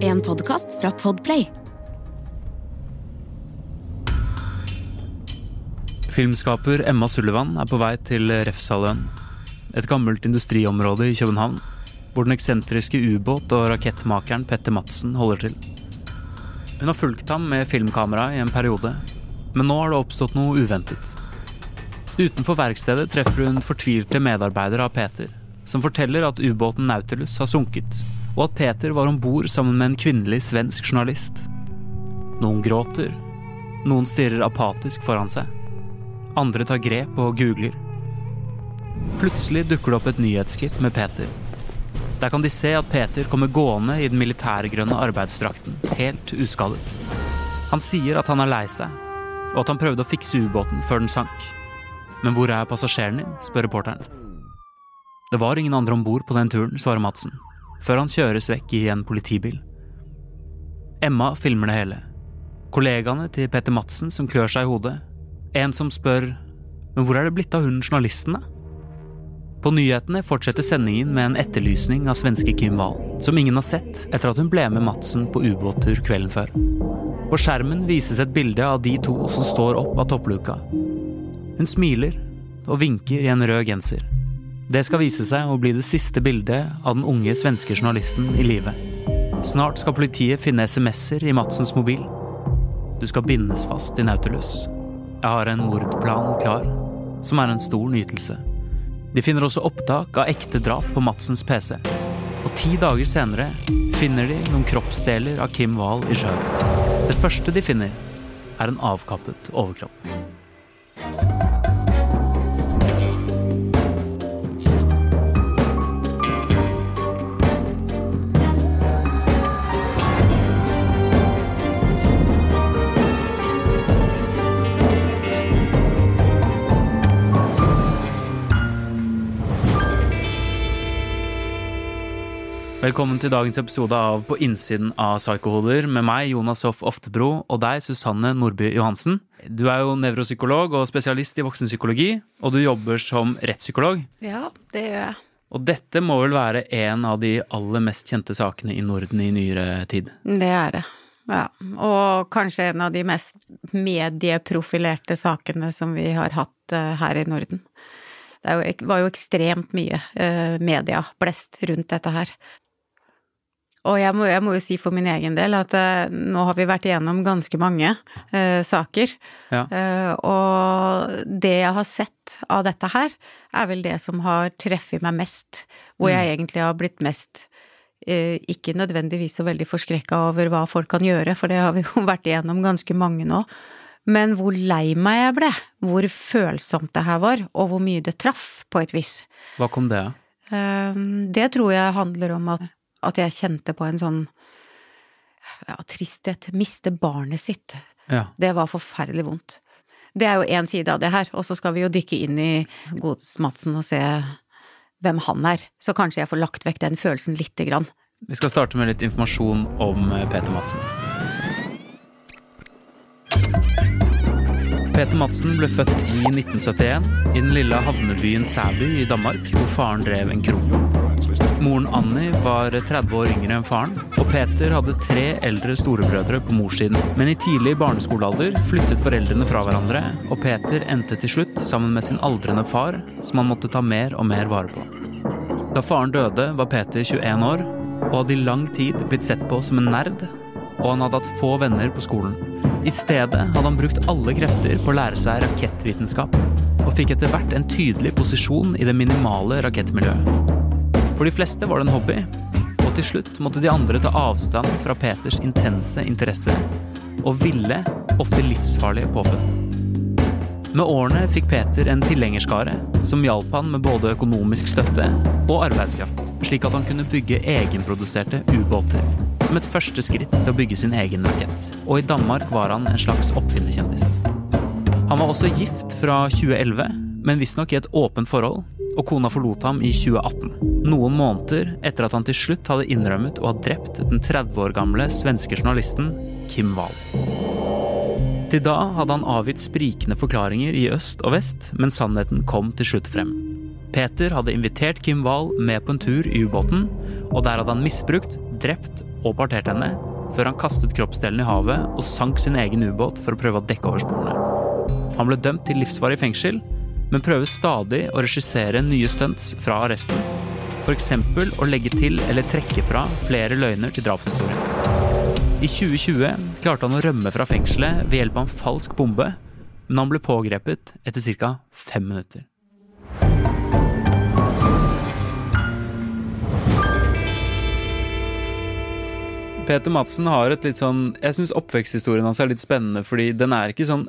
En podkast fra Podplay. Filmskaper Emma Sullivan er på vei til Refshalvøen, et gammelt industriområde i København, hvor den eksentriske ubåt- og rakettmakeren Petter Madsen holder til. Hun har fulgt ham med filmkamera i en periode, men nå har det oppstått noe uventet. Utenfor verkstedet treffer hun fortvilte medarbeidere av Peter, som forteller at ubåten Nautilus har sunket, og at Peter var om bord sammen med en kvinnelig svensk journalist. Noen gråter, noen stirrer apatisk foran seg. Andre tar grep og googler. Plutselig dukker det opp et nyhetsklipp med Peter. Der kan de se at Peter kommer gående i den militærgrønne arbeidsdrakten, helt uskadet. Han sier at han er lei seg, og at han prøvde å fikse ubåten før den sank. Men hvor er passasjeren din? spør reporteren. Det var ingen andre om bord på den turen, svarer Madsen, før han kjøres vekk i en politibil. Emma filmer det hele. Kollegaene til Petter Madsen som klør seg i hodet. En som spør Men hvor er det blitt av hun journalisten? På nyhetene fortsetter sendingen med en etterlysning av svenske Kim Wahl, som ingen har sett etter at hun ble med Madsen på ubåttur kvelden før. På skjermen vises et bilde av de to som står opp av toppluka. Hun smiler og vinker i en rød genser. Det skal vise seg å bli det siste bildet av den unge svenske journalisten i live. Snart skal politiet finne SMS-er i Madsens mobil. Du skal bindes fast i Nautilus. Jeg har en mordplan klar, som er en stor nytelse. De finner også opptak av ekte drap på Madsens PC. Og ti dager senere finner de noen kroppsdeler av Kim Wahl i sjøen. Det første de finner, er en avkappet overkropp. Velkommen til dagens episode av På innsiden av Psykohoder med meg, Jonas Hoff Oftebro, og deg, Susanne Nordby Johansen. Du er jo nevropsykolog og spesialist i voksenpsykologi, og du jobber som rettspsykolog. Ja, det gjør jeg. Og dette må vel være en av de aller mest kjente sakene i Norden i nyere tid? Det er det. Ja. Og kanskje en av de mest medieprofilerte sakene som vi har hatt uh, her i Norden. Det var jo ekstremt mye media medieblest rundt dette her. Og jeg må, jeg må, jo si for min egen del at uh, nå har vi vært igjennom ganske mange uh, saker. Ja. Uh, og det jeg har sett av dette her, er vel det som har treffet meg mest. Hvor jeg mm. egentlig har blitt mest ikke nødvendigvis så veldig forskrekka over hva folk kan gjøre, for det har vi jo vært igjennom ganske mange nå. Men hvor lei meg jeg ble, hvor følsomt det her var, og hvor mye det traff, på et vis. Hva kom det av? Det tror jeg handler om at at jeg kjente på en sånn ja, tristhet. Miste barnet sitt. Ja. Det var forferdelig vondt. Det er jo én side av det her, og så skal vi jo dykke inn i Gods Madsen og se hvem han er. Så kanskje jeg får lagt vekk den følelsen lite grann. Vi skal starte med litt informasjon om eh, Peter Madsen. Peter Madsen ble født i 1971 i den lille havnebyen Sæby i Danmark, hvor faren drev en kro. Moren Annie var 30 år yngre enn faren, og Peter hadde tre eldre storebrødre på morssiden. Men i tidlig barneskolealder flyttet foreldrene fra hverandre, og Peter endte til slutt sammen med sin aldrende far, som han måtte ta mer og mer vare på. Da faren døde, var Peter 21 år, og hadde i lang tid blitt sett på som en nerd, og han hadde hatt få venner på skolen. I stedet hadde han brukt alle krefter på å lære seg rakettvitenskap, og fikk etter hvert en tydelig posisjon i det minimale rakettmiljøet. For de fleste var det en hobby, og til slutt måtte de andre ta avstand fra Peters intense interesse og ville, ofte livsfarlige påfunn. Med årene fikk Peter en tilhengerskare som hjalp han med både økonomisk støtte og arbeidskraft, slik at han kunne bygge egenproduserte ubåter. Som et første skritt til å bygge sin egen rakett. Og i Danmark var han en slags oppfinnerkjendis. Han var også gift fra 2011, men visstnok i et åpent forhold, og kona forlot ham i 2018. Noen måneder etter at han til slutt hadde innrømmet å ha drept den 30 år gamle svenske journalisten Kim Wahl. Til da hadde han avgitt sprikende forklaringer i øst og vest, men sannheten kom til slutt frem. Peter hadde invitert Kim Wahl med på en tur i ubåten, og der hadde han misbrukt, drept og partert henne, før han kastet kroppsdelen i havet og sank sin egen ubåt for å prøve å dekke over sporene. Han ble dømt til livsvarig fengsel, men prøver stadig å regissere nye stunts fra arresten. F.eks. å legge til eller trekke fra flere løgner til drapshistorien. I 2020 klarte han å rømme fra fengselet ved hjelp av en falsk bombe, men han ble pågrepet etter ca. fem minutter. Peter Madsen har et litt sånn Jeg syns oppveksthistorien hans er litt spennende, fordi den er ikke sånn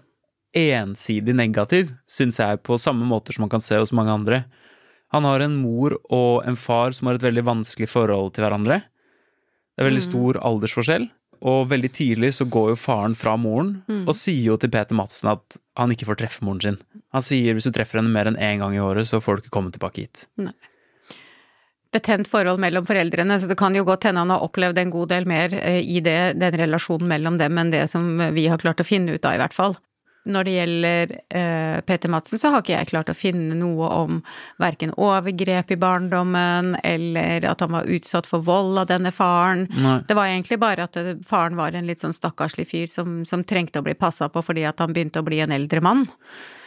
ensidig negativ, syns jeg, på samme måter som man kan se hos mange andre. Han har en mor og en far som har et veldig vanskelig forhold til hverandre. Det er veldig stor aldersforskjell, og veldig tidlig så går jo faren fra moren og sier jo til Peter Madsen at han ikke får treffe moren sin. Han sier hvis du treffer henne mer enn én gang i året, så får du ikke komme tilbake hit. Nei. Betent forhold mellom foreldrene, så det kan jo godt hende han har opplevd en god del mer eh, i det, den relasjonen mellom dem enn det som vi har klart å finne ut av, i hvert fall. Når det gjelder eh, Peter Madsen, så har ikke jeg klart å finne noe om verken overgrep i barndommen, eller at han var utsatt for vold av denne faren. Nei. Det var egentlig bare at det, faren var en litt sånn stakkarslig fyr som, som trengte å bli passa på fordi at han begynte å bli en eldre mann.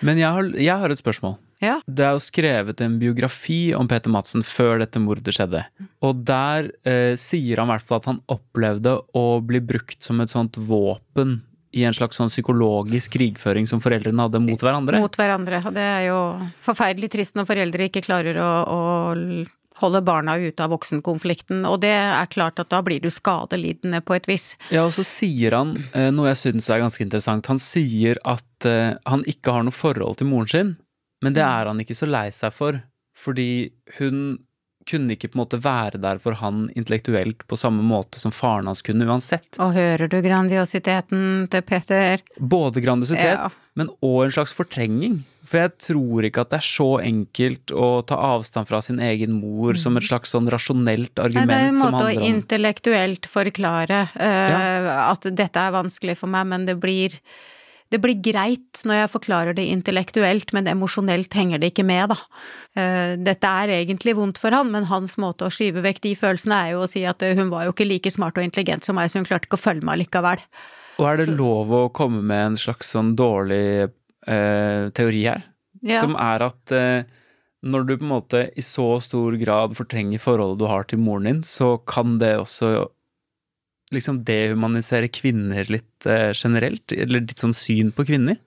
Men jeg har, jeg har et spørsmål. Ja. Det er jo skrevet en biografi om Peter Madsen før dette mordet skjedde. Og der eh, sier han i hvert fall at han opplevde å bli brukt som et sånt våpen i en slags sånn psykologisk krigføring som foreldrene hadde mot hverandre. Mot hverandre. Og det er jo forferdelig trist når foreldre ikke klarer å, å holde barna ute av voksenkonflikten. Og det er klart at da blir du skadelidende på et vis. Ja, og så sier han eh, noe jeg syns er ganske interessant. Han sier at eh, han ikke har noe forhold til moren sin, men det er han ikke så lei seg for. Fordi hun kunne ikke på en måte være der for han intellektuelt på samme måte som faren hans kunne uansett. Og hører du grandiositeten til Peter? Både grandiositet, Ja. men òg en slags fortrenging. For jeg tror ikke at det er så enkelt å ta avstand fra sin egen mor som et slags sånn rasjonelt argument som handler om det er en måte å om intellektuelt forklare eh, at dette er vanskelig for meg, men det blir det blir greit når jeg forklarer det intellektuelt, men emosjonelt henger det ikke med, da. Eh, Dette er egentlig vondt for han, men hans måte å skyve vekk de følelsene er jo å si at eh, hun var jo ikke like smart og intelligent som meg, så hun klarte ikke å følge meg likevel. Og er det lov å komme med en slags sånn dårlig eh, teori her? Ja. Som er at eh, når du på en måte i så stor grad fortrenger forholdet du har til moren din, så kan det også liksom dehumanisere kvinner litt eh, generelt? Eller ditt sånn syn på kvinner?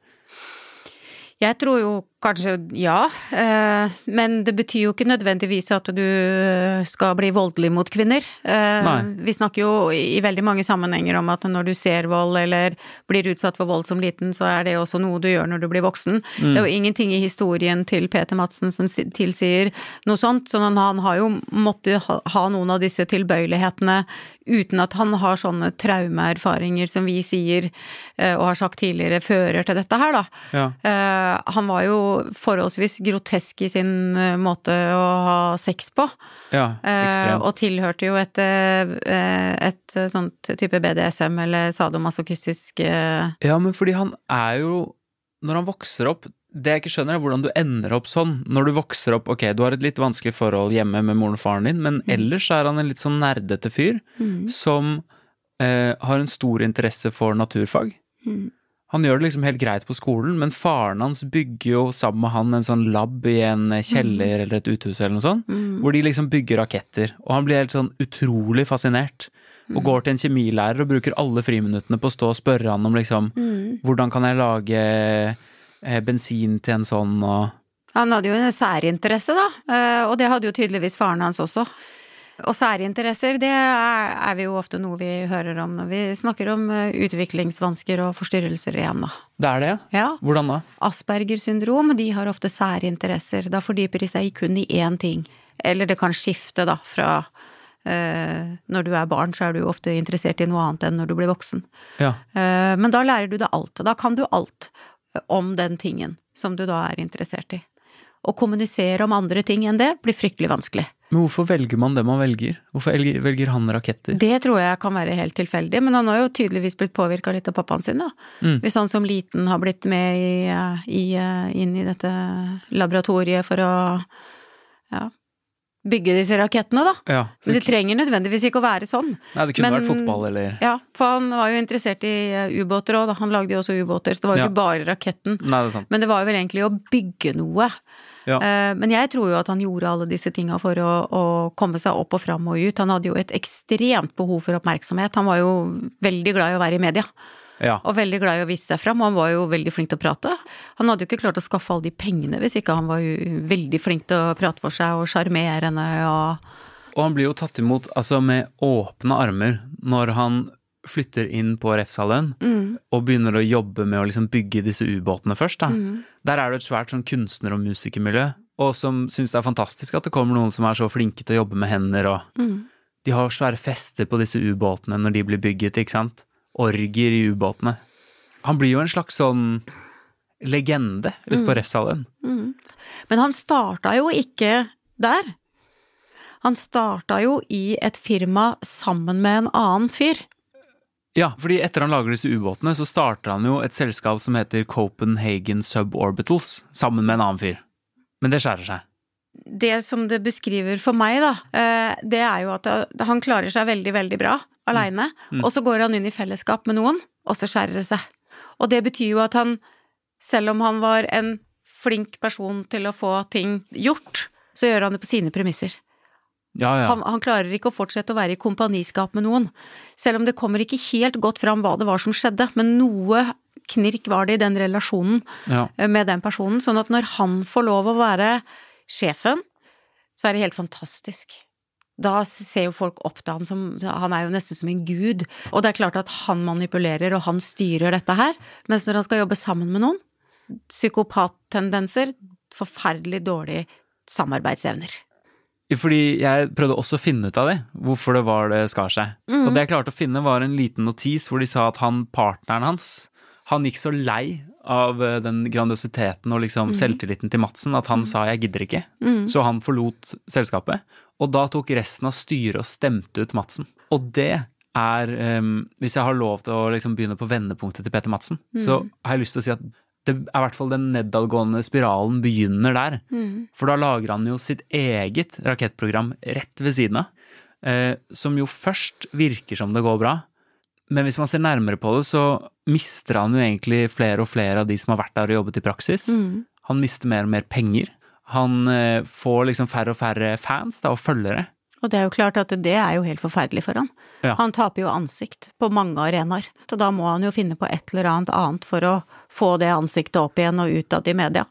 Jeg tror jo kanskje ja, eh, men det betyr jo ikke nødvendigvis at du skal bli voldelig mot kvinner. Eh, Nei. Vi snakker jo i veldig mange sammenhenger om at når du ser vold eller blir utsatt for vold som liten, så er det også noe du gjør når du blir voksen. Det er jo ingenting i historien til Peter Madsen som tilsier noe sånt, så han han har jo måttet ha noen av disse tilbøyelighetene uten at han har sånne traumeerfaringer som vi sier eh, og har sagt tidligere fører til dette her, da. Ja. Eh, han var jo forholdsvis grotesk i sin eh, måte å ha sex på, Ja, eh, ekstremt. og tilhørte jo et, eh, et sånt type BDSM eller sadomasochistisk Ja, men fordi han er jo Når han vokser opp Det jeg ikke skjønner, er hvordan du ender opp sånn. Når du vokser opp, ok, du har et litt vanskelig forhold hjemme med moren og faren din, men ellers er han en litt sånn nerdete fyr som eh, har en stor interesse for naturfag. Han gjør det liksom helt greit på skolen, men faren hans bygger jo sammen med han en sånn lab i en kjeller eller et uthus eller noe sånt, hvor de liksom bygger raketter. Og han blir helt sånn utrolig fascinert. Og går til en kjemilærer og bruker alle friminuttene på å stå og spørre han om liksom hvordan kan jeg lage eh, bensin til en sånn og Han hadde jo en særinteresse, da, eh, og det hadde jo tydeligvis faren hans også. Og særinteresser, det er, er vi jo ofte noe vi hører om når vi snakker om eh, utviklingsvansker og forstyrrelser igjen, da. Det er det, ja? Hvordan da? Asperger syndrom, de har ofte særinteresser. Da fordyper de seg kun i én ting. Eller det kan skifte, da, fra eh, Når du er barn, så er du jo ofte interessert i noe annet enn når du blir voksen. Ja. Eh, men da lærer du deg alt, og da kan du alt om den tingen som du da er interessert i. Å kommunisere om andre ting enn det blir fryktelig vanskelig. Men hvorfor velger man det man velger? Hvorfor velger, han raketter? Det tror jeg kan være helt tilfeldig, men han har jo tydeligvis blitt påvirka litt av pappaen sin, da. Mm. Hvis han som liten har blitt med i, i, inn i dette laboratoriet for å ja, bygge disse rakettene, da. Ja. Men det trenger nødvendigvis ikke å være sånn. Nei, det kunne Men- vært fotball eller Ja, for han var jo interessert i eh, ubåter òg, da. Han lagde jo også ubåter, så det var jo Ja. ikke bare raketten. Nei, det er sant. Men det var jo vel egentlig å bygge noe. Ja. Eh, Men jeg tror jo at han gjorde alle disse tinga for å, å komme seg opp og fram og ut. Han hadde jo et ekstremt behov for oppmerksomhet. Han var jo veldig glad i å være i media, Ja. og veldig glad i å vise seg fram. Og han var jo veldig flink til å prate. Han hadde jo ikke klart å skaffe alle de pengene hvis ikke han var jo veldig flink til å prate for seg og sjarmerende og Og han blir jo tatt imot altså, med åpne armer når han flytter inn på Refshallen Mm. og begynner å jobbe med å liksom bygge disse ubåtene først. Da. Der er det et svært sånn kunstner- og musikermiljø, og som syns det er fantastisk at det kommer noen som er så flinke til å jobbe med hender, og Mm. de har svære fester på disse ubåtene når de blir bygget, ikke sant? Orgier i ubåtene. Han blir jo en slags sånn legende ute Mm. på Refshalvøyen. Men han starta jo ikke der. Han starta jo i et firma sammen med en annen fyr. Ja, fordi etter han lager disse ubåtene, så starter han jo et selskap som heter Copenhagen Suborbitals, sammen med en annen fyr. Men det skjærer seg. Det som det beskriver for meg, da, eh, det er jo at eh, han klarer seg veldig, veldig bra aleine, og så går han inn i fellesskap med noen, og så skjærer det seg. Og det betyr jo at han, selv om han var en flink person til å få ting gjort, så gjør han det på sine premisser. Ja, ja. Han, han klarer ikke å fortsette å være i kompaniskap med noen. Selv om det kommer ikke helt godt fram hva det var som skjedde, men noe knirk var det i den relasjonen ja. eh, med den personen, sånn at når han får lov å være sjefen, så er det helt fantastisk. Da ser jo folk opp til han som Han er jo nesten som en gud. Og det er klart at han manipulerer, og han styrer dette her. Mens når han skal jobbe sammen med noen, psykopattendenser, forferdelig dårlige samarbeidsevner. Fordi jeg prøvde også å finne ut av det, hvorfor det var det skar seg. Mm. Og det jeg klarte å finne var en liten notis hvor de sa at han, partneren hans, han gikk så lei av eh, den grandiositeten og liksom Mm. selvtilliten til Madsen at han sa 'jeg gidder ikke'. Så han forlot selskapet. Og da tok resten av styret og stemte ut Madsen. Og det er, um, hvis jeg har lov til å liksom begynne på vendepunktet til Peter Madsen, så har jeg lyst til å si at det er i hvert fall den nedadgående spiralen begynner der. For da lager han jo sitt eget rakettprogram rett ved siden av, eh, som jo først virker som det går bra, men hvis man ser nærmere på det, så mister han jo egentlig flere og flere av de som har vært der og jobbet i praksis. Han mister mer og mer penger. Han eh, får liksom færre og færre fans da, og følgere. Og det er jo klart at det er jo helt forferdelig for han. Ja. Han taper jo ansikt på mange arenaer, så da må han jo finne på et eller annet annet for å få det ansiktet opp igjen og utad i media.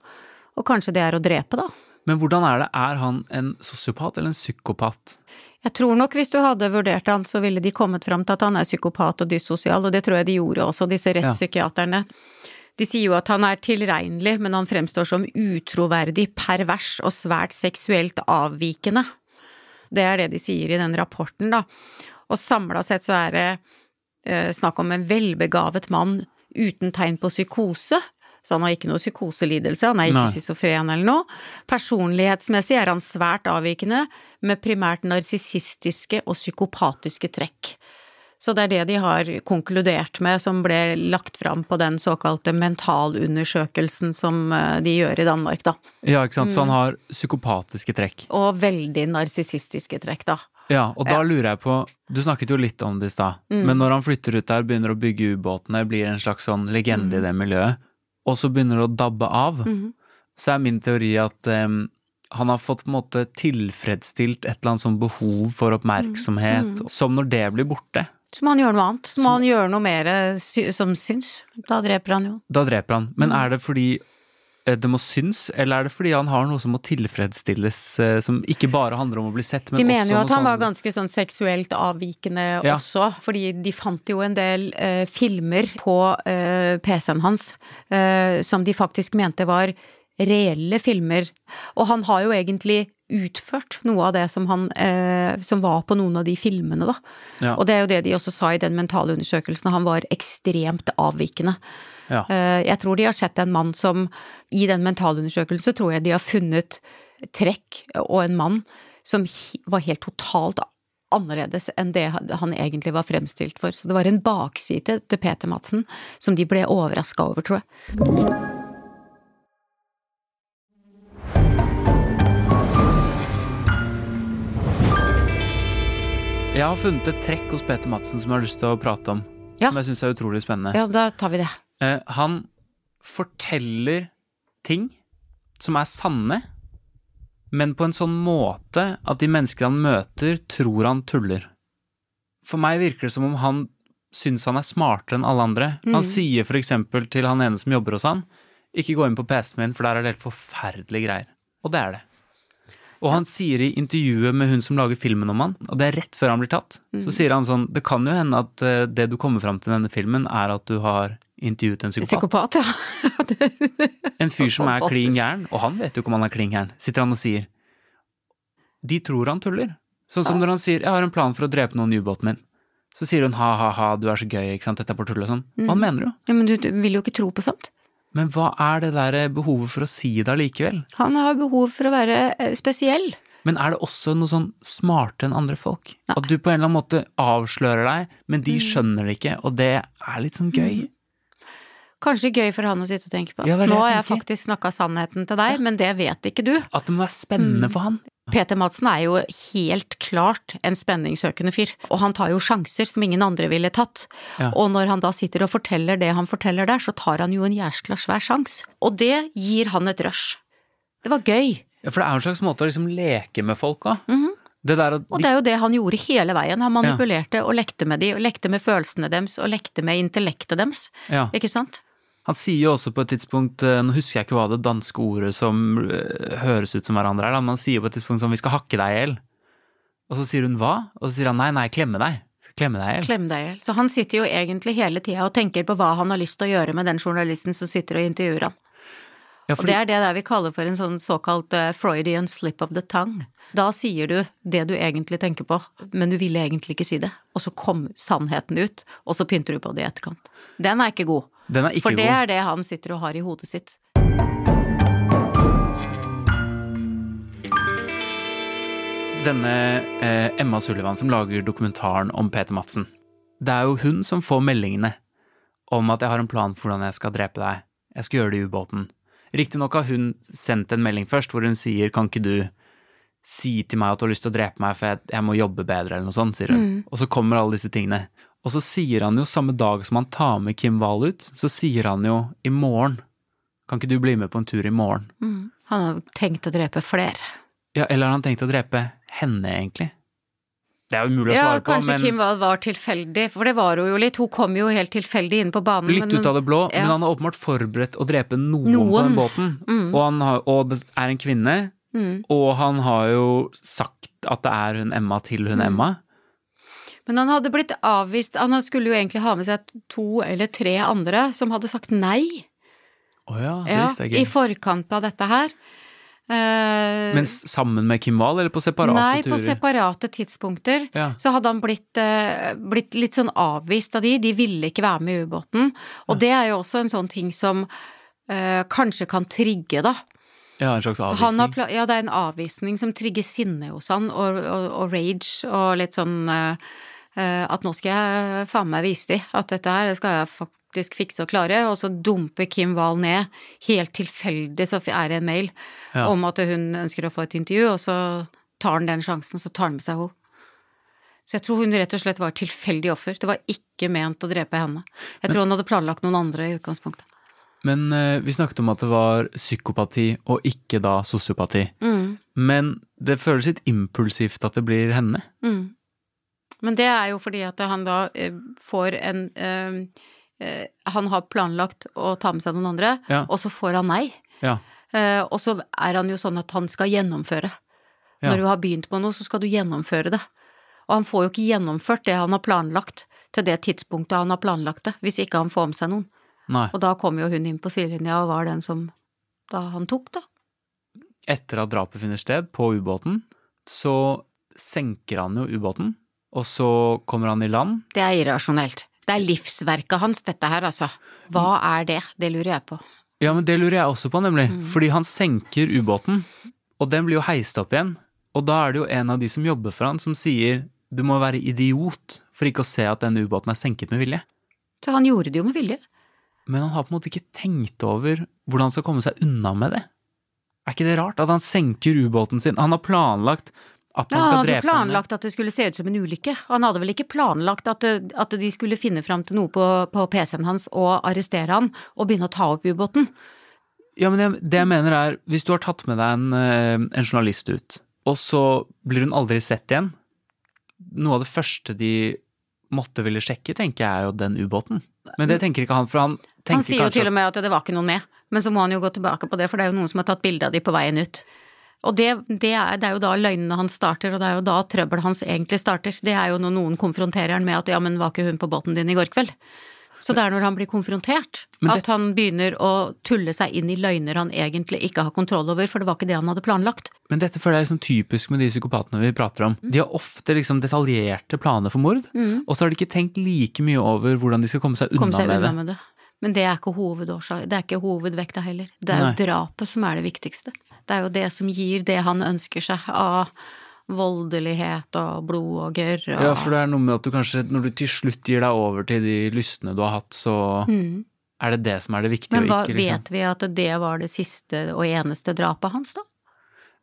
Og kanskje det er å drepe, da. Men hvordan er det? Er han en sosiopat eller en psykopat? Jeg tror nok hvis du hadde vurdert han, så ville de kommet fram til at han er psykopat og dyssosial, og det tror jeg de gjorde også, disse rettspsykiaterne. De sier jo at han er tilregnelig, men han fremstår som utroverdig, pervers og svært seksuelt avvikende. Det er det de sier i den rapporten, da. Og samla sett så er det eh, snakk om en velbegavet mann uten tegn på psykose. Så han har ikke noe psykoselidelse, han er ikke Nei. schizofren eller noe. Personlighetsmessig er han svært avvikende, med primært narsissistiske og psykopatiske trekk. Så det er det de har konkludert med, som ble lagt fram på den såkalte mentalundersøkelsen som eh, de gjør i Danmark, da. Ja, ikke sant? Så han har psykopatiske trekk. Og veldig narsissistiske trekk, da. Ja, og da lurer jeg på Du snakket jo litt om det i stad, men når han flytter ut der, begynner å bygge ubåtene, blir en slags sånn legende i det miljøet, og så begynner det å dabbe av, så er min teori at um, han har fått på en måte tilfredsstilt et eller annet sånn behov for oppmerksomhet, som når det blir borte, Så må han gjøre noe annet. Så må han gjøre noe mer sy som syns. Da dreper han jo. da dreper han. Men er det fordi eh, det må syns, eller er det fordi han har noe som må tilfredsstilles, eh, som ikke bare handler om å bli sett, men De mener jo at han han var sånn ganske sånn seksuelt avvikende Ja. også, fordi de fant jo en del eh, filmer på eh, PC-en hans eh, som de faktisk mente var reelle filmer. Og han har jo egentlig utført noe av det som han eh, som var på noen av de filmene, da. Ja. Og det er jo det de også sa i den mentale undersøkelsen, han var ekstremt avvikende. Ja. Eh, Jeg tror de har sett en mann som I den mentalundersøkelsen tror jeg de har funnet trekk og en mann som var helt totalt annerledes enn det han egentlig var fremstilt for. Så det var en bakside til Peter Madsen som de ble overraska over, tror jeg. Jeg har funnet et trekk hos Peter Madsen som jeg har lyst til å prate om. Ja. Som jeg syns er utrolig spennende. Ja, da tar vi det. Eh, han forteller ting som er sanne, men på en sånn måte at de mennesker han møter, tror han tuller. For meg virker det som om han syns han er smartere enn alle andre. Han sier for eksempel til han ene som jobber hos han, ikke gå inn på PC-en min, for der er det helt forferdelige greier. Og det er det. Og han sier i intervjuet med hun som lager filmen om han, og det er rett før han blir tatt, så sier han sånn Det kan jo hende at eh, det du kommer fram til i denne filmen, er at du har intervjuet en psykopat. Psykopat, ja. En fyr som er klin gæren, og han vet jo ikke om han er klin gæren, sitter han og sier. De tror han tuller. Sånn som når han sier 'jeg har en plan for å drepe noen i ubåten min'. Så sier hun 'ha-ha-ha, du er så gøy', ikke sant, dette er på tull og sånn. Hva han mener du? ja men du, du vil jo ikke tro på sånt. Men hva er det der behovet for å si det allikevel? Han har behov for å være eh, spesiell. Men er det også noe sånn smartere enn andre folk? At du på en eller annen måte avslører deg, men de skjønner det ikke, og det er litt sånn gøy. Kanskje gøy for han å sitte og tenke på. Ja, Nå har jeg faktisk snakka sannheten til deg, men det vet ikke du. At det må være spennende for han. Peter Madsen er jo helt klart en spenningssøkende fyr, og han tar jo sjanser som ingen andre ville tatt. Ja. Og når han da sitter og forteller det han forteller der, så tar han jo en jæskla svær sjans. Og det gir han et rush. Det var gøy. Ja, for det er en slags måte å liksom leke med folk òg. Det der at Og det er jo det han gjorde hele veien. Han manipulerte og lekte med de, og lekte med følelsene deres, og lekte med intellektet deres. Ja. Ikke sant? Han sier jo også på et tidspunkt, eh, nå husker jeg ikke hva det danske ordet som eh, høres ut som hverandre er, men han sier på et tidspunkt sånn 'vi skal hakke deg i hjel'. Og så sier hun 'hva?' Og så sier han 'nei, nei, klemme deg'. Klemme deg i hjel. Klemme deg i hjel. Så han sitter jo egentlig hele tida og tenker på hva han har lyst til å gjøre med den journalisten som sitter og intervjuer han. Ja, Og det er det der vi kaller for en sånn såkalt eh, Freudian slip of the tongue. Da sier du det du egentlig tenker på, men du ville egentlig ikke si det. Og så kom sannheten ut, og så pynter du på det i etterkant. Den er ikke god. For det er det han sitter og har i hodet sitt. Denne eh, Emma Sullivan som lager dokumentaren om Peter Madsen. Det er jo hun som får meldingene om at jeg har en plan for hvordan jeg skal drepe deg. Jeg skal gjøre det i ubåten. Riktignok har hun sendt en melding først hvor hun sier kan ikke du si til meg at du har lyst til å drepe meg for jeg, jeg må jobbe bedre eller noe sånt, sier hun. Og så kommer alle disse tingene. Og så sier han jo samme dag som han tar med Kim Wahl ut, så sier han jo i morgen kan ikke du bli med på en tur i morgen? Han har tenkt å drepe flere. Ja, eller har han tenkt å drepe henne, egentlig? Det er jo umulig å Ja, svare på, kanskje Kim Wahl var tilfeldig, for det var hun jo litt. Hun kom jo helt tilfeldig inn på banen. litt men- ut av det blå. ja. Men han har åpenbart forberedt å drepe noen, på den båten. Og, han har, og det er en kvinne, Mm. og han har jo sagt at det er hun Emma til Mm. hun Emma. Men han hadde blitt avvist, han skulle jo egentlig ha med seg to eller tre andre som hadde sagt nei. Å ja, det Ja, visste jeg ikke. I forkant av dette her. Uh, Men sammen med Kim Wahl, eller på separate nei, turer? på separate tidspunkter. Ja. Så hadde han blitt, uh, blitt litt sånn avvist av de, de ville ikke være med i ubåten. Og det er jo også en sånn ting som uh, kanskje kan trigge, da. ja, en slags Han har avvisning. pla ja, det er en avvisning som trigger sinne hos han, og, og, og rage, og litt sånn eh, at nå skal jeg faen meg vise de at dette her det skal jeg faktisk fikse og klare, og så dumper Kim Wahl ned, helt tilfeldig så er det en mail Ja. om at hun ønsker å få et intervju, og så tar han den sjansen, og så tar han med seg henne. Så jeg tror hun rett og slett var et tilfeldig offer, det var ikke ment å drepe henne. Jeg tror han hadde planlagt noen andre i utgangspunktet. Men eh, vi snakket om at det var psykopati, og ikke da sosiopati. Mm. Men det føles litt impulsivt at det blir henne. Mm. Men det er jo fordi at han da eh, får en eh, Han har planlagt å ta med seg noen andre, Ja. og så får han nei. Ja. Uh, og så er han jo sånn at han skal gjennomføre. Ja. Når du har begynt på noe, så skal du gjennomføre det. Og han får jo ikke gjennomført det han har planlagt til det tidspunktet han har planlagt det, hvis ikke han får med seg noen. Nei. Og da kom jo hun inn på sidelinja og var den som da han tok, da. Etter at drapet finner sted på ubåten, så senker han jo ubåten, og så kommer han i land. Det er irrasjonelt. Det er livsverket hans, dette her, altså. Hva er det? Det lurer jeg på. Ja, men det lurer jeg også på, nemlig. Mm. Fordi han senker ubåten, og den blir jo heist opp igjen. Og da er det jo en av de som jobber for han, som sier du må være idiot for ikke å se at den ubåten er senket med vilje. Så han gjorde det jo med vilje. Men han har på en måte ikke tenkt over hvordan han skal komme seg unna med det. Er ikke det rart at han senker ubåten sin? Han har planlagt At Ja, han han skal hadde drepe henne. planlagt at det skulle se ut som en ulykke. Han hadde vel ikke planlagt at, det, at de skulle finne fram til noe på, på PC-en hans og arrestere han og begynne å ta opp ubåten. Ja, men jeg, det jeg mener er, hvis du har tatt med deg en, eh, en journalist ut, og så blir hun aldri sett igjen Noe av det første de måtte ville sjekke, tenker jeg er jo den ubåten. Men det tenker ikke han, for han tenker kanskje Han sier jo til og med at det var ikke noen med, men så må han jo gå tilbake på det, for det er jo noen som har tatt bilde av de på veien ut. Og det, det, er, det er jo da løgnene hans starter, og det er jo da trøbbelet hans egentlig starter. Det er jo når noen konfronterer han med at ja, men var ikke hun på båten din i går kveld? Så det er når han blir konfrontert, det- at han begynner å tulle seg inn i løgner han egentlig ikke har kontroll over, for det var ikke det han hadde planlagt. Men dette føler jeg er liksom typisk med de psykopatene vi prater om. De har ofte liksom detaljerte planer for mord, og så har de ikke tenkt like mye over hvordan de skal komme seg unna, komme seg med det. med det. Men det er ikke hovedårsak, det er ikke hovedvekta heller. Det er jo drapet som er det viktigste. Det er jo det som gir det han ønsker seg av voldelighet og blod og gørr og Ja, for det er noe med at du kanskje, når du til slutt gir deg over til de lystne du har hatt, så er det det som er det viktige, Mm. Men hva, ikke liksom vet vi at det var det siste og eneste drapet hans, da?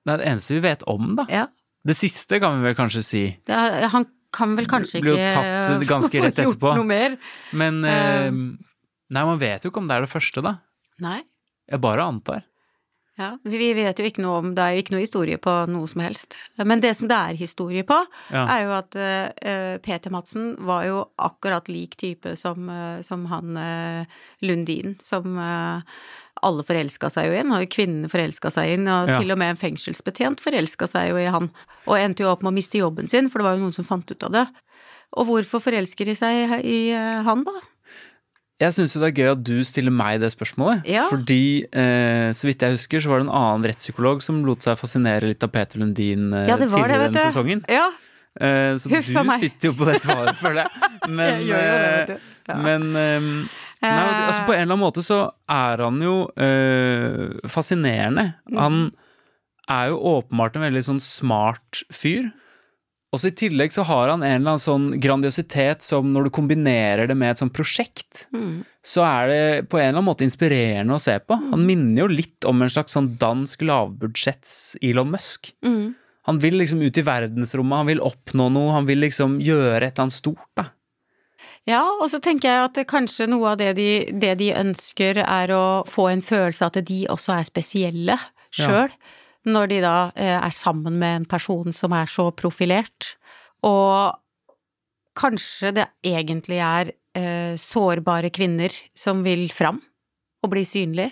Det er det eneste vi vet om, da. Ja. Det siste kan vi vel kanskje si. Er, han kan vel kanskje ikke tatt ganske rett etterpå. noe mer? Men eh, Nei, man vet jo ikke om det er det første, da. Nei. Jeg bare antar. Ja, vi vet jo ikke noe om Det er jo ikke noe historie på noe som helst. Men det som det er historie på, Ja. er jo at uh, Peter Madsen var jo akkurat lik type som, uh, som han uh, Lundin, som alle forelska seg jo i. Og kvinnene forelska seg inn, og Ja. til og med en fengselsbetjent forelska seg jo i han. Og endte jo opp med å miste jobben sin, for det var jo noen som fant ut av det. Og hvorfor forelsker de seg i han, da? Jeg syns det er gøy at du stiller meg det spørsmålet. Ja. Fordi, eh, så vidt jeg husker, så var det en annen rettspsykolog som lot seg fascinere litt av Peter Lundin eh, Ja, det var tidligere denne sesongen. Ja, Eh, så Huff du meg. sitter jo på det svaret, føler jeg. Men, Jeg gjør jo det, eh, vet du. Ja. men eh, nei, altså, på en eller annen måte så er han jo eh, fascinerende. Mm. Han er jo åpenbart en veldig sånn smart fyr. Og så I tillegg så har han en eller annen sånn grandiositet som når du kombinerer det med et sånt prosjekt, Mm. så er det på en eller annen måte inspirerende å se på. Mm. Han minner jo litt om en slags sånn dansk lavbudsjetts Elon Musk. Mm. Han vil liksom ut i verdensrommet, han vil oppnå noe, han vil liksom gjøre et eller annet stort, da. Ja, og så tenker jeg at kanskje noe av det de, det de ønsker er å få en følelse av at de også er spesielle sjøl, når de da eh, er sammen med en person som er så profilert. Og kanskje det egentlig er eh, sårbare kvinner som vil fram og bli synlig,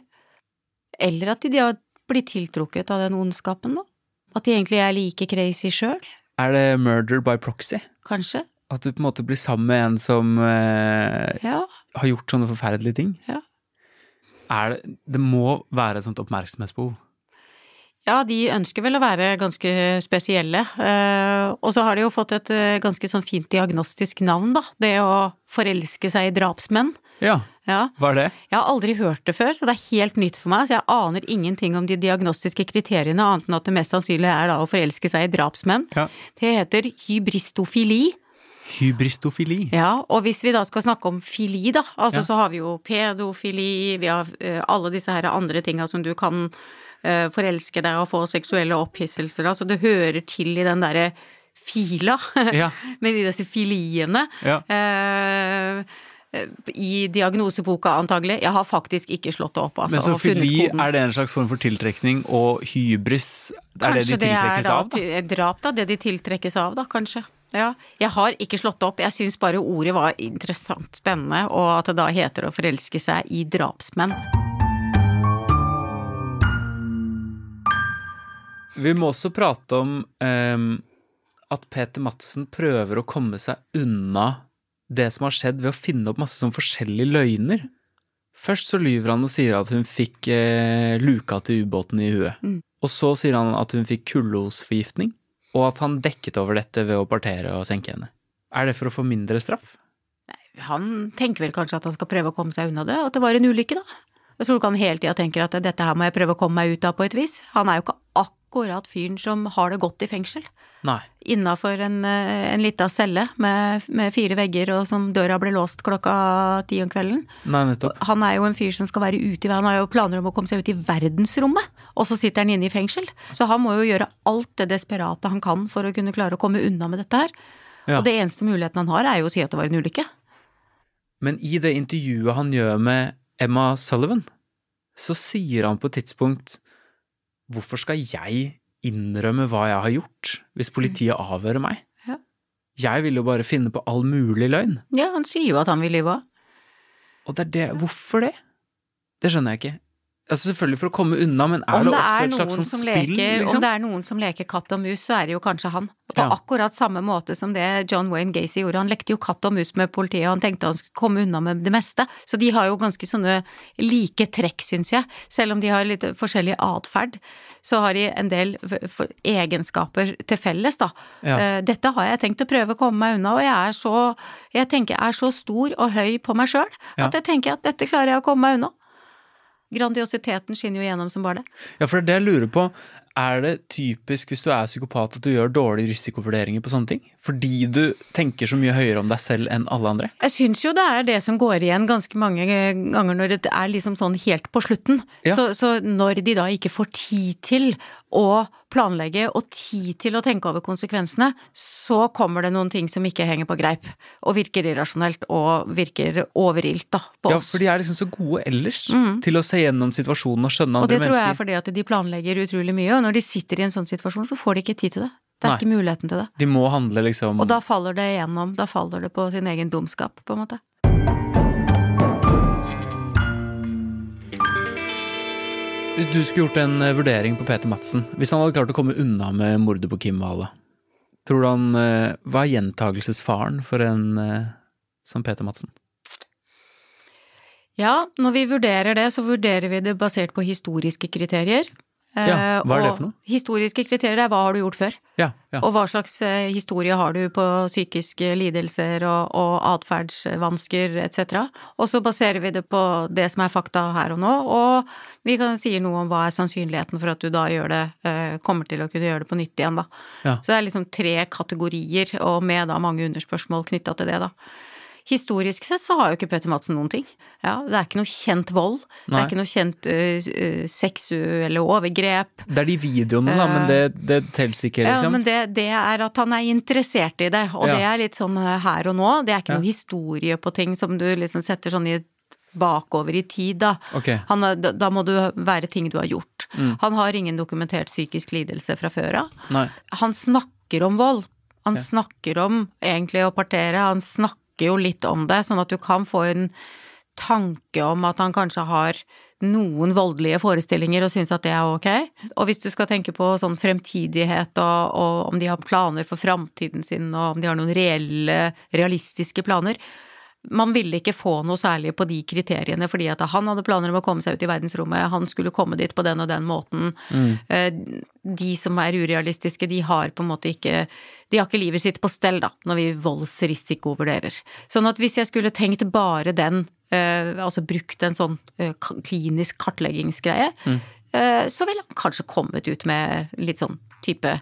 eller at de, blitt tiltrukket av den ondskapen, da. At de egentlig er like crazy sjøl, Er det murder by proxy? kanskje. At du på en måte blir sammen med en som eh, Ja. har gjort sånne forferdelige ting? Ja. Er det, det må være et sånt oppmerksomhetsbehov. Ja, de ønsker vel å være ganske spesielle. Eh, og så har de jo fått et eh, ganske sånn fint diagnostisk navn, da. Det å forelske seg i drapsmenn. Ja, Ja. hva er det? Jeg har aldri hørt det før, så det er helt nytt for meg. Så jeg aner ingenting om de diagnostiske kriteriene, annet enn at det mest sannsynlig er da å forelske seg i drapsmenn. Ja. Det heter hybristofili. Hybristofili. Ja, og hvis vi da skal snakke om fili, da, altså Ja. så har vi jo pedofili, vi har eh, alle disse her andre tinga som du kan forelske deg og få seksuelle opphisselser så det hører til i den derre fila, Ja. med de disse filiene. Ja. Eh, I diagnoseboka, antagelig. Jeg har faktisk ikke slått det opp, altså. Men så fili, er det en slags form for tiltrekning, og hybris, er Kanskje det de tiltrekkes av? Da? til- et drap, da. Det de tiltrekkes av, da, kanskje. Ja. Jeg har ikke slått det opp, jeg syns bare ordet var interessant spennende, og at det da heter å forelske seg i drapsmenn. Vi må også prate om um, at Peter Madsen prøver å komme seg unna det som har skjedd ved å finne opp masse sånn forskjellige løgner. Først så lyver han og sier at hun fikk eh, luka til ubåten i huet. Mm. Og så sier han at hun fikk kullosforgiftning, og at han dekket over dette ved å partere og senke henne. Er det for å få mindre straff? Han tenker vel kanskje at han skal prøve å komme seg unna det, og at det var en ulykke, da. Jeg tror ikke han hele tida tenker at dette her må jeg prøve å komme meg ut av på et vis. Han er jo ikke akkurat fyren som har det godt i fengsel. Nei. Innafor en, eh, en lita celle med, med fire vegger, og som døra ble låst klokka ti om kvelden. Nei, nettopp. Han er jo en fyr som skal være ute i Han har jo planer om å komme seg ut i verdensrommet, og så sitter han inne i fengsel. Så han må jo gjøre alt det desperate han kan for å kunne klare å komme unna med dette her. Ja. Og det eneste muligheten han har, er jo å si at det var en ulykke. Men i det intervjuet han gjør med Emma Sullivan, så sier han på et tidspunkt Hvorfor skal jeg innrømme hva jeg har gjort, hvis politiet avhører meg? Ja. Jeg vil jo bare finne på all mulig løgn. Ja, han sier jo at han vil lyve òg. Og det er det Hvorfor det? Det skjønner jeg ikke. Altså Selvfølgelig for å komme unna, men er det det også er et slags sånn spill? leker, liksom? om det er noen som leker katt og mus, så er det jo kanskje han. På Ja. akkurat samme måte som det John Wayne Gacy gjorde. Han lekte jo katt og mus med politiet, og han tenkte han skulle komme unna med det meste. Så de har jo ganske sånne like trekk, syns jeg. Selv om de har litt forskjellig atferd, så har de en del egenskaper til felles, da. Ja. Eh, Dette har jeg tenkt å prøve å komme meg unna, og jeg er så, jeg tenker jeg er så stor og høy på meg sjøl at jeg tenker at dette klarer jeg å komme meg unna. Grandiositeten skinner jo gjennom som bare det. Ja, for det er det jeg lurer på. Er det typisk hvis du er psykopat at du gjør dårlige risikovurderinger på sånne ting? Fordi du tenker så mye høyere om deg selv enn alle andre? Jeg syns jo det er det som går igjen ganske mange ganger når det er liksom sånn helt på slutten. Ja. Så, så når de da ikke får tid til å planlegge og tid til å tenke over konsekvensene, så kommer det noen ting som ikke henger på greip, og virker irrasjonelt og virker overilt da, på Ja, for de er liksom så gode ellers til å se gjennom situasjonen og skjønne andre mennesker. Og det tror jeg er fordi at de planlegger utrolig mye, og når de sitter i en sånn situasjon, så får de ikke tid til det. Det er Nei. ikke muligheten til det. De må handle liksom Og da faller det igjennom, da faller det på sin egen dumskap, på en måte. Hvis du skulle gjort en eh, vurdering på Peter Madsen, hvis han hadde klart å komme unna med mordet på Kim Wale, tror du han var Hva er gjentagelsesfaren for en eh, som Peter Madsen? Ja, når vi vurderer det, så vurderer vi det basert på historiske kriterier. Ja, Eh, hva er det for noe? Historiske kriterier er hva har du gjort før, Ja, ja. og hva slags eh, historie har du på psykiske lidelser og, og atferdsvansker etc. Og så baserer vi det på det som er fakta her og nå, og vi kan si noe om hva er sannsynligheten for at du da gjør det, eh, kommer til å kunne gjøre det på nytt igjen, da. Ja. Så det er liksom tre kategorier, og med da mange underspørsmål knytta til det, da. Historisk sett så har jo ikke Petter Madsen noen ting. Ja, det er ikke noe kjent vold. Det er ikke noe kjent uh, seksuelle overgrep. Det er de videoene, da, men det, det teller ikke, liksom. Ja, men det, det er at han er interessert i det, og Ja. det er litt sånn her og nå. Det er ikke Ja. noe historie på ting som du liksom setter sånn i bakover i tid, da. Okay. Han, da, da må du være ting du har gjort. Mm. Han har ingen dokumentert psykisk lidelse fra før av. Nei. Han snakker om vold. Han snakker om egentlig å partere, han snakker jo litt om det, sånn at du kan få en tanke om at han kanskje har noen voldelige forestillinger og syns at det er ok. Og hvis du skal tenke på sånn fremtidighet og, og om de har planer for framtiden sin, og om de har noen reelle, realistiske planer, man ville ikke få noe særlig på de kriteriene, fordi at han hadde planer om å komme seg ut i verdensrommet, han skulle komme dit på den og den måten. Mm. Eh, De som er urealistiske, de har på en måte ikke De har ikke livet sitt på stell, da, når vi voldsrisikovurderer. Sånn at hvis jeg skulle tenkt bare den, eh, altså brukt en sånn eh, klinisk kartleggingsgreie, Mm. så ville han kanskje kommet ut med litt sånn type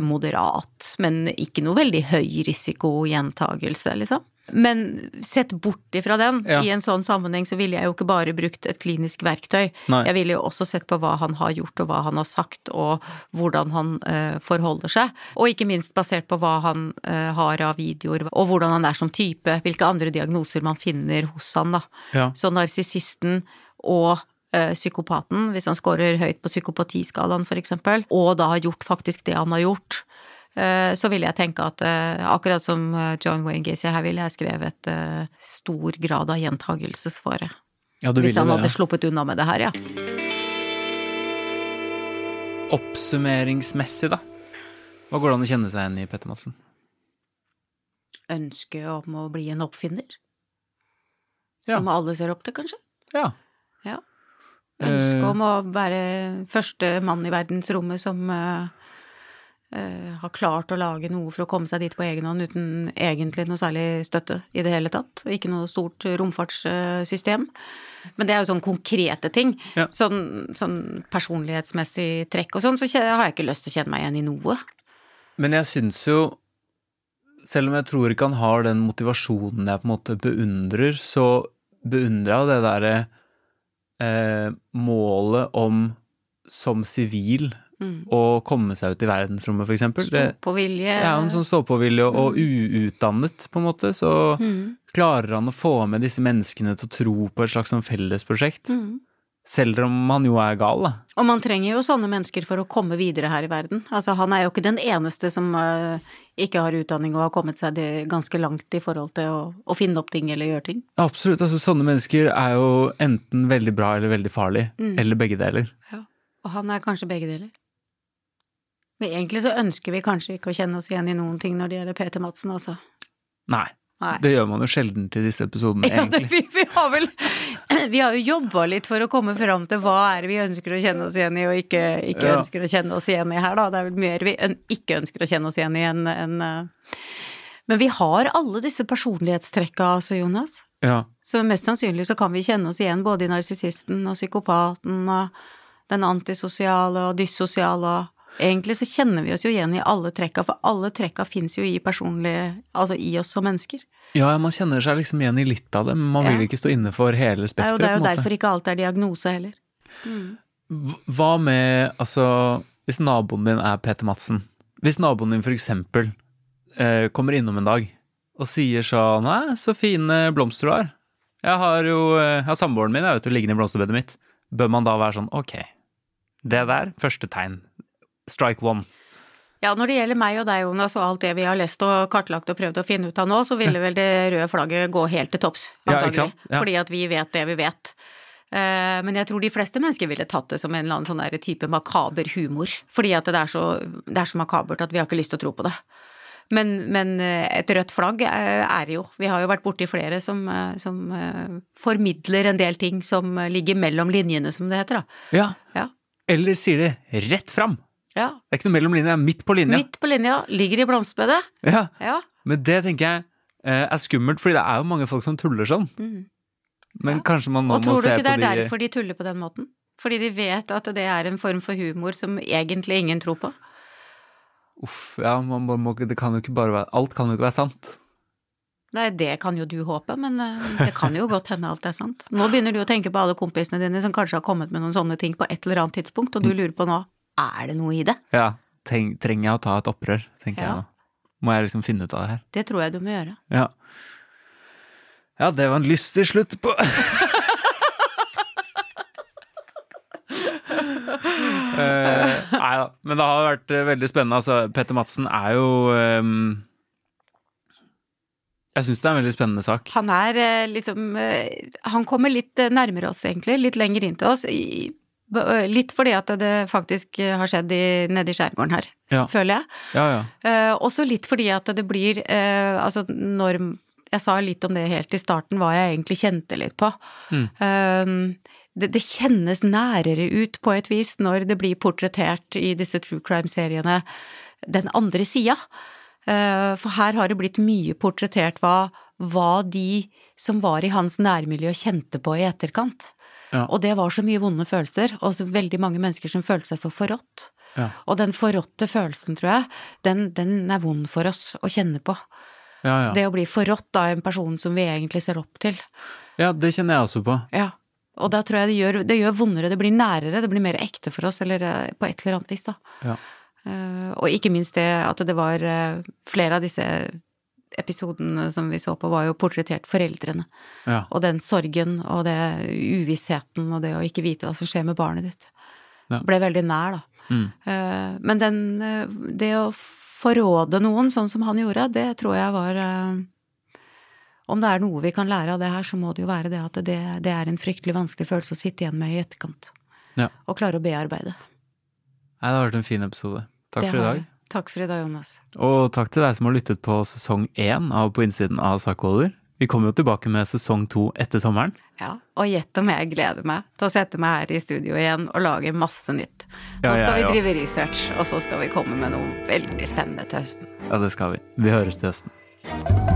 moderat, men ikke noe veldig høy risiko gjentagelse, liksom. Men sett bort ifra den, Ja. i en sånn sammenheng, så ville jeg jo ikke bare brukt et klinisk verktøy. Nei. Jeg ville jo også sett på hva han har gjort og hva han har sagt, og hvordan han uh, forholder seg. Og ikke minst basert på hva han uh, har av videoer, og hvordan han er som type, hvilke andre diagnoser man finner hos han, da. Ja. Så narsissisten og eh, psykopaten, hvis han scorer høyt på psykopatiskalaen eksempel, og da har gjort faktisk det han har gjort, så ville jeg tenke at eh, akkurat som eh, John Wayne Gacy her, ville jeg skrevet eh, stor grad av gjentagelsesfare. ja, du Hvis han han det. hadde ja. sluppet unna med det her, ja. Oppsummeringsmessig, da. Hva går det an å kjenne seg igjen i, Petter Madsen? Ønske om å bli en oppfinner. Som alle ser opp til, kanskje. Ja. Ja. Ønske Eh. om å være første mann i verdensrommet som eh, eh, har klart å lage noe for å komme seg dit på egen hånd uten egentlig noe særlig støtte i det hele tatt. Ikke noe stort romfartssystem. Men det er jo sånn konkrete ting. Ja. Sånn, sånn personlighetsmessig trekk og sånn, så har jeg ikke lyst til å kjenne meg igjen i noe. Men jeg syns jo, selv om jeg tror ikke han har den motivasjonen jeg på en måte beundrer, så beundrer jeg det derre eh, målet om som sivil Mm. å komme seg ut i verdensrommet, eksempel. Stå-på-vilje. er en sånn stå-på-vilje, og, uutdannet, på en måte, så Mm. klarer han å få med disse menneskene til å tro på et slags sånn fellesprosjekt. Mm. Selv om han jo er gal, da. Og man trenger jo sånne mennesker for å komme videre her i verden. Altså, han er jo ikke den eneste som uh, ikke har utdanning og har kommet seg det ganske langt i forhold til å, å finne opp ting eller gjøre ting. Absolutt. altså Sånne mennesker er jo enten veldig bra eller veldig farlig. Mm. Eller begge deler. Og han er kanskje begge deler. Men egentlig så ønsker vi kanskje ikke å kjenne oss igjen i noen ting når det gjelder Peter Madsen, altså. Nei. Nei. Det gjør man jo sjelden til disse episodene, Ja, det, egentlig. vi, vi har vel Vi har jo jobba litt for å komme fram til hva er det vi ønsker å kjenne oss igjen i, og ikke, ikke Ja. ønsker å kjenne oss igjen i her, da. Det er vel mer vi ikke ønsker å kjenne oss igjen i enn en, eh. Men vi har alle disse personlighetstrekka, altså, Jonas. Ja. Så mest sannsynlig så kan vi kjenne oss igjen både i narsissisten og psykopaten og den antisosiale og dyssosiale og Egentlig så kjenner vi oss jo igjen i alle trekka, for alle trekka fins jo i personlige Altså i oss som mennesker. ja, man kjenner seg liksom igjen i litt av det, men man vil ikke stå inne for hele Det er jo, spekteret. det er jo derfor ikke alt er diagnose heller. Mm. Hva med, altså, hvis naboen din er Peter Madsen? Hvis naboen din for eksempel eh, kommer innom en dag og sier sånn Nei, så fine blomster du har. Jeg har jo jeg har samboeren min jeg vet liggende i blomsterbedet mitt. Bør man da være sånn ok, det der, første tegn. Strike one. Ja, når det gjelder meg og deg, Jonas, og alt det vi har lest og kartlagt og prøvd å finne ut av nå, så ville vel det røde flagget gå helt til topps, antagelig. Ja, Ja. Fordi at vi vet det vi vet. Eh, Men jeg tror de fleste mennesker ville tatt det som en eller annen sånn type makaber humor. Fordi at det er, så, det er så makabert at vi har ikke lyst til å tro på det. Men, men eh, et rødt flagg er det jo Vi har jo vært borti flere som, eh, som eh, formidler en del ting som eh, ligger mellom linjene, som det heter, da. Ja. Ja. Eller sier det rett fram. Ja. Det er ikke noe mellom linja, det er midt på linja. Midt på linja, ligger i blomsterbedet. Ja. Ja. Men det tenker jeg eh, er skummelt, fordi det er jo mange folk som tuller sånn. Mm. Men Ja. kanskje man må se på de Og tror du ikke det er de derfor de tuller på den måten? Fordi de vet at det er en form for humor som egentlig ingen tror på? Uff, ja, man må, må, det kan jo ikke bare være Alt kan jo ikke være sant. Nei, det kan jo du håpe, men eh, det kan jo godt hende alt er sant. Nå begynner du å tenke på alle kompisene dine som kanskje har kommet med noen sånne ting på et eller annet tidspunkt, og du lurer på nå, er det noe i det? Ja, Tenk, trenger jeg å ta et opprør, tenker Ja. jeg nå. Må jeg liksom finne ut av det her. Det tror jeg du må gjøre. Ja. Ja, det var en lystig slutt på uh, Nei da, men det har vært eh, veldig spennende. Altså, Petter Madsen er jo um, Jeg syns det er en veldig spennende sak. Han er eh, liksom Han kommer litt nærmere oss, egentlig. Litt lenger inn til oss. Litt fordi at det faktisk har skjedd i, nede i skjærgården her, Ja. føler jeg. Ja, ja. Eh, også litt fordi at det blir eh, Altså, når Jeg sa litt om det helt i starten, hva jeg egentlig kjente litt på. Mm. Eh, det, det kjennes nærere ut på et vis når det blir portrettert i disse true crime-seriene den andre sida. Eh, for her har det blitt mye portrettert hva, hva de som var i hans nærmiljø kjente på i etterkant. Ja. Og det var så mye vonde følelser, og så veldig mange mennesker som følte seg så forrådt. Ja. Og den forrådte følelsen, tror jeg, den, den er vond for oss å kjenne på. ja, ja. Det å bli forrådt av en person som vi egentlig ser opp til. ja, det kjenner jeg også på. Ja. Og da tror jeg det gjør, det gjør vondere, det blir nærere, det blir mer ekte for oss, eller eh, på et eller annet vis, da. Ja. Uh, og ikke minst det at det var uh, flere av disse episodene som vi så på, var jo portrettert foreldrene. Ja. Og den sorgen og det uvissheten og det å ikke vite hva som skjer med barnet ditt. Ja. Ble veldig nær, da. Mm. Eh, Men den, eh, det å forråde noen sånn som han gjorde, det tror jeg var eh, Om det er noe vi kan lære av det her, så må det jo være det at det, det er en fryktelig vanskelig følelse å sitte igjen med i etterkant. Ja. Og klare å bearbeide. Nei, det har vært en fin episode. Takk Det for i dag. Takk for i dag, Jonas. Og takk til deg som har lyttet på sesong én av På innsiden av Sakholder. Vi kommer jo tilbake med sesong to etter sommeren. Ja, og gjett om jeg gleder meg til å sette meg her i studio igjen og lage masse nytt. Nå Ja, skal jeg vi drive research, og så skal vi komme med noe veldig spennende til høsten. Ja, det skal vi. Vi høres til høsten.